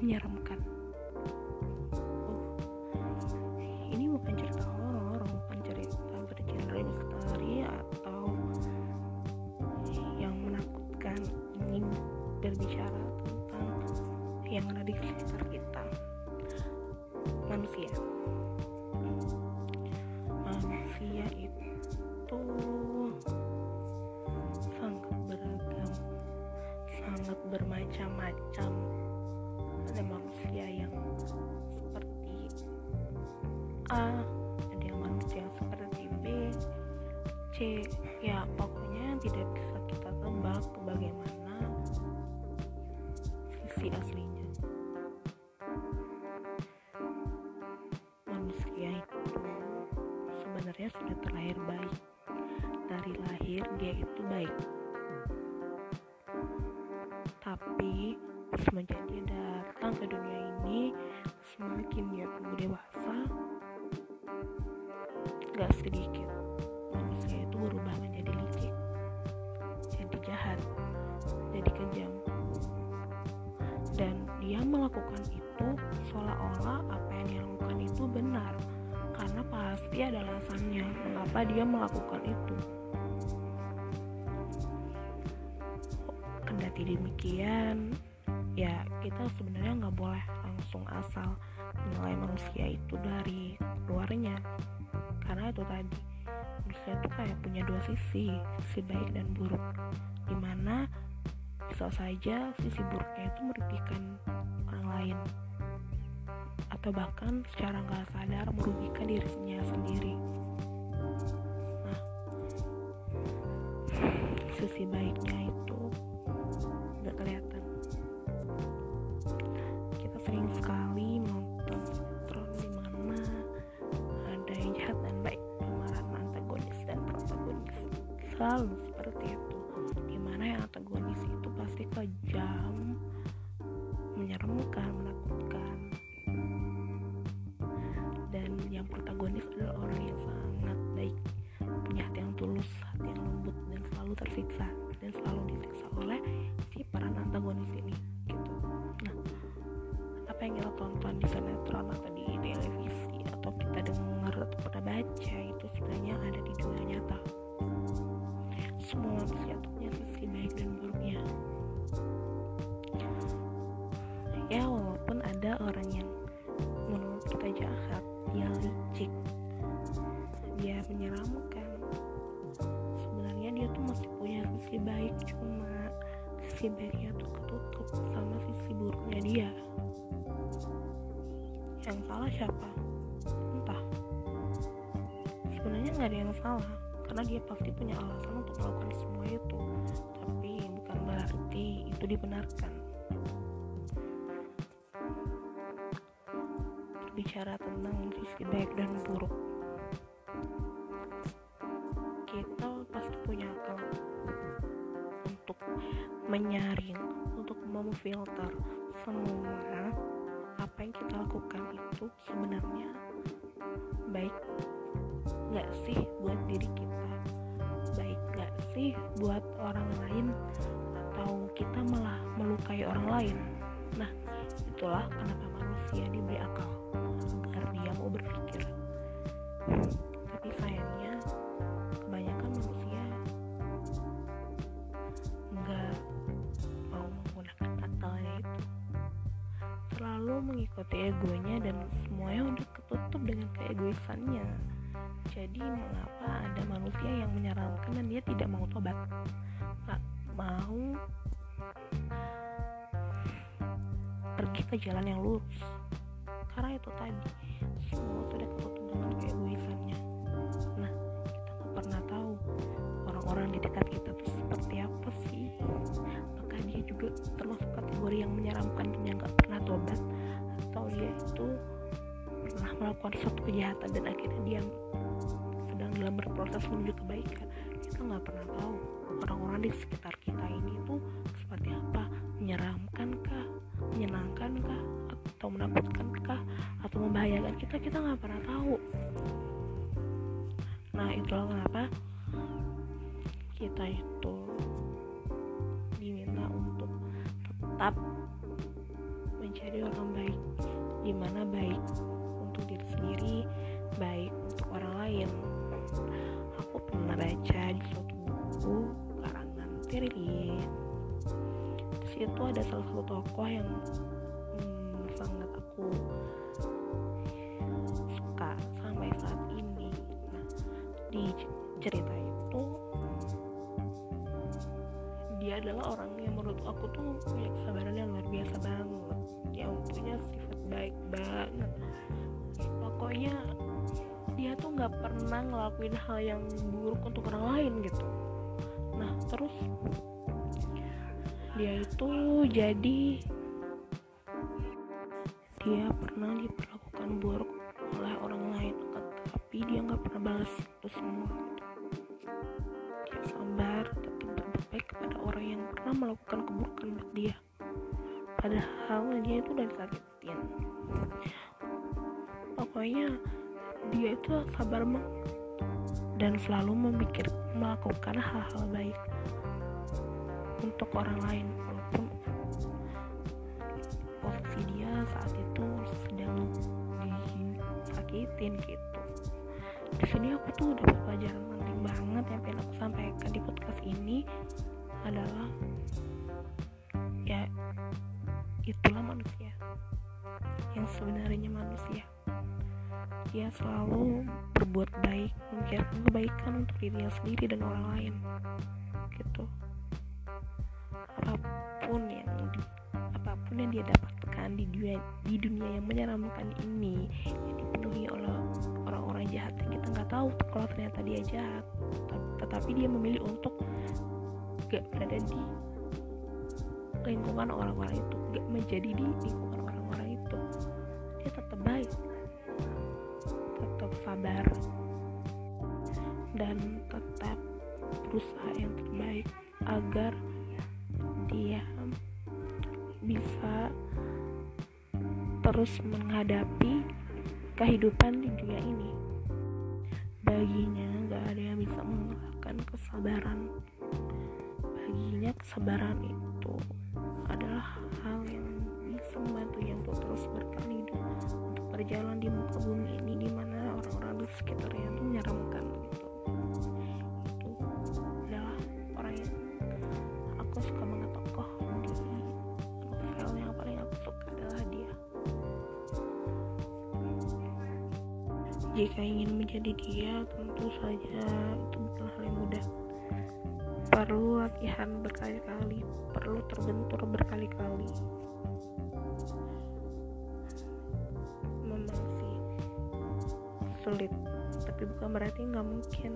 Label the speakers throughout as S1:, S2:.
S1: menyeramkan A ada yang manusia seperti B C ya pokoknya tidak bisa kita tebak bagaimana sisi aslinya. Manusia itu sebenarnya sudah terlahir baik. Dari lahir dia itu baik. Tapi semenjak dia datang ke dunia ini semakin dia tumbuh dewasa gak sedikit. Manusia itu berubah menjadi licik jadi jahat jadi kejam. Dan dia melakukan itu seolah-olah apa yang dia lakukan itu benar karena pasti ada alasannya mengapa dia melakukan itu. Kendati demikian ya kita sebenarnya nggak boleh langsung asal menilai manusia itu dari luarnya karena itu tadi manusia itu kayak punya dua sisi sisi baik dan buruk. Di mana bisa saja sisi buruknya itu merugikan orang lain. Atau bahkan secara nggak sadar merugikan dirinya sendiri. Nah sisi baiknya itu nggak kelihatan selalu seperti itu. Di mana yang antagonis itu pasti kejam menyeramkan menakutkan. Dan yang protagonis adalah orang yang sangat baik punya hati yang tulus hati yang lembut dan selalu tersiksa masih punya sisi baik cuma sisi baiknya tuh ketutup sama sisi buruknya dia. Yang salah siapa? Entah. Sebenarnya nggak ada yang salah karena dia pasti punya alasan untuk melakukan semua itu. Tapi bukan berarti itu dibenarkan. Berbicara tentang sisi baik dan buruk memfilter semua apa yang kita lakukan itu sebenarnya baik nggak sih buat diri kita? Baik nggak sih buat orang lain atau kita malah melukai orang lain? Nah itulah kenapa manusia diberi akal mengikuti egonya dan semuanya udah ketutup dengan keegoisannya. Jadi mengapa ada manusia yang menyeramkan dan dia tidak mau tobat? Nggak mau pergi ke jalan yang lurus. Karena itu tadi semua sudah ketutup dengan keegoisannya. Nah kita nggak pernah tahu orang-orang di dekat kita tuh melakukan suatu kejahatan dan akhirnya dia sedang dalam berproses menuju kebaikan. Kita nggak pernah tahu orang-orang di sekitar kita ini tuh seperti apa menyeramkan kah menyenangkan kah atau menakutkan kah atau membahayakan kita. Kita nggak pernah tahu. Nah itulah kenapa kita itu diminta untuk tetap menjadi orang baik. Untuk diri sendiri baik untuk orang lain. Aku pernah baca di suatu buku karangan Tirlin di situ ada salah satu tokoh yang hmm, sangat aku suka sampai saat ini. Nah di cerita itu dia adalah orang yang menurut aku tuh punya kesabaran yang luar biasa banget. Yang punya sifat nggak pernah ngelakuin hal yang buruk untuk orang lain gitu. Nah terus dia itu jadi dia pernah diperlakukan buruk oleh orang lain tapi dia nggak pernah balas itu semua. Dia sabar tetap berbuat baik kepada orang yang pernah melakukan keburukan buat dia. Padahal dia itu udah disakitin. Pokoknya dia itu sabar dan selalu memikir melakukan hal-hal baik untuk orang lain. Walaupun posisi dia saat itu sedang disakitin gitu. Di sini aku tuh dapat pelajaran penting banget yang pengen aku sampaikan di podcast ini adalah ya itulah manusia yang sebenarnya manusia dia selalu berbuat baik memikirkan kebaikan untuk dirinya sendiri dan orang lain gitu. Apa pun yang di, apa pun yang dia dapatkan di dunia di dunia yang menyeramkan ini yang dipenuhi oleh orang-orang jahat yang kita nggak tahu kalau ternyata dia jahat tetapi dia memilih untuk gak berada di lingkungan orang-orang itu gak menjadi di lingkungan orang-orang itu sabar dan tetap berusaha yang terbaik agar dia bisa terus menghadapi kehidupan di dunia ini. Baginya gak ada yang bisa mengalahkan kesabaran. Baginya kesabaran itu adalah hal yang bisa membantunya untuk terus hidup untuk berjalan di muka bumi ini jika ingin menjadi dia tentu saja itu bukan hal yang mudah. Perlu latihan berkali-kali perlu terbentur berkali-kali. Memang sih sulit tapi bukan berarti nggak mungkin.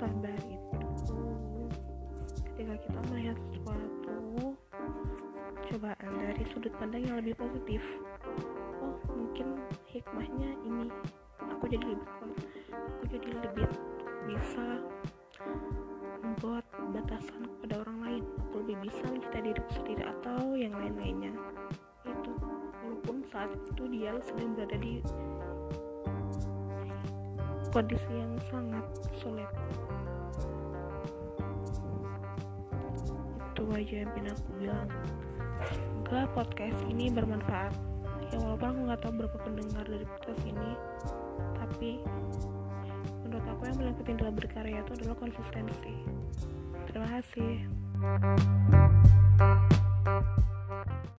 S1: Sabar itu. Ketika kita melihat sesuatu cobaan dari sudut pandang yang lebih positif hikmahnya ini. Aku jadi lebih aku jadi lebih bisa membuat batasan kepada orang lain. Aku lebih bisa mencintai diriku sendiri atau yang lain-lainnya. Itu. Walaupun saat itu dia sedang berada di kondisi yang sangat sulit. Itu aja yang aku bilang. Semoga podcast ini bermanfaat ya walaupun aku nggak tahu berapa pendengar dari podcast ini tapi menurut aku yang paling penting dalam berkarya itu adalah konsistensi. Terima kasih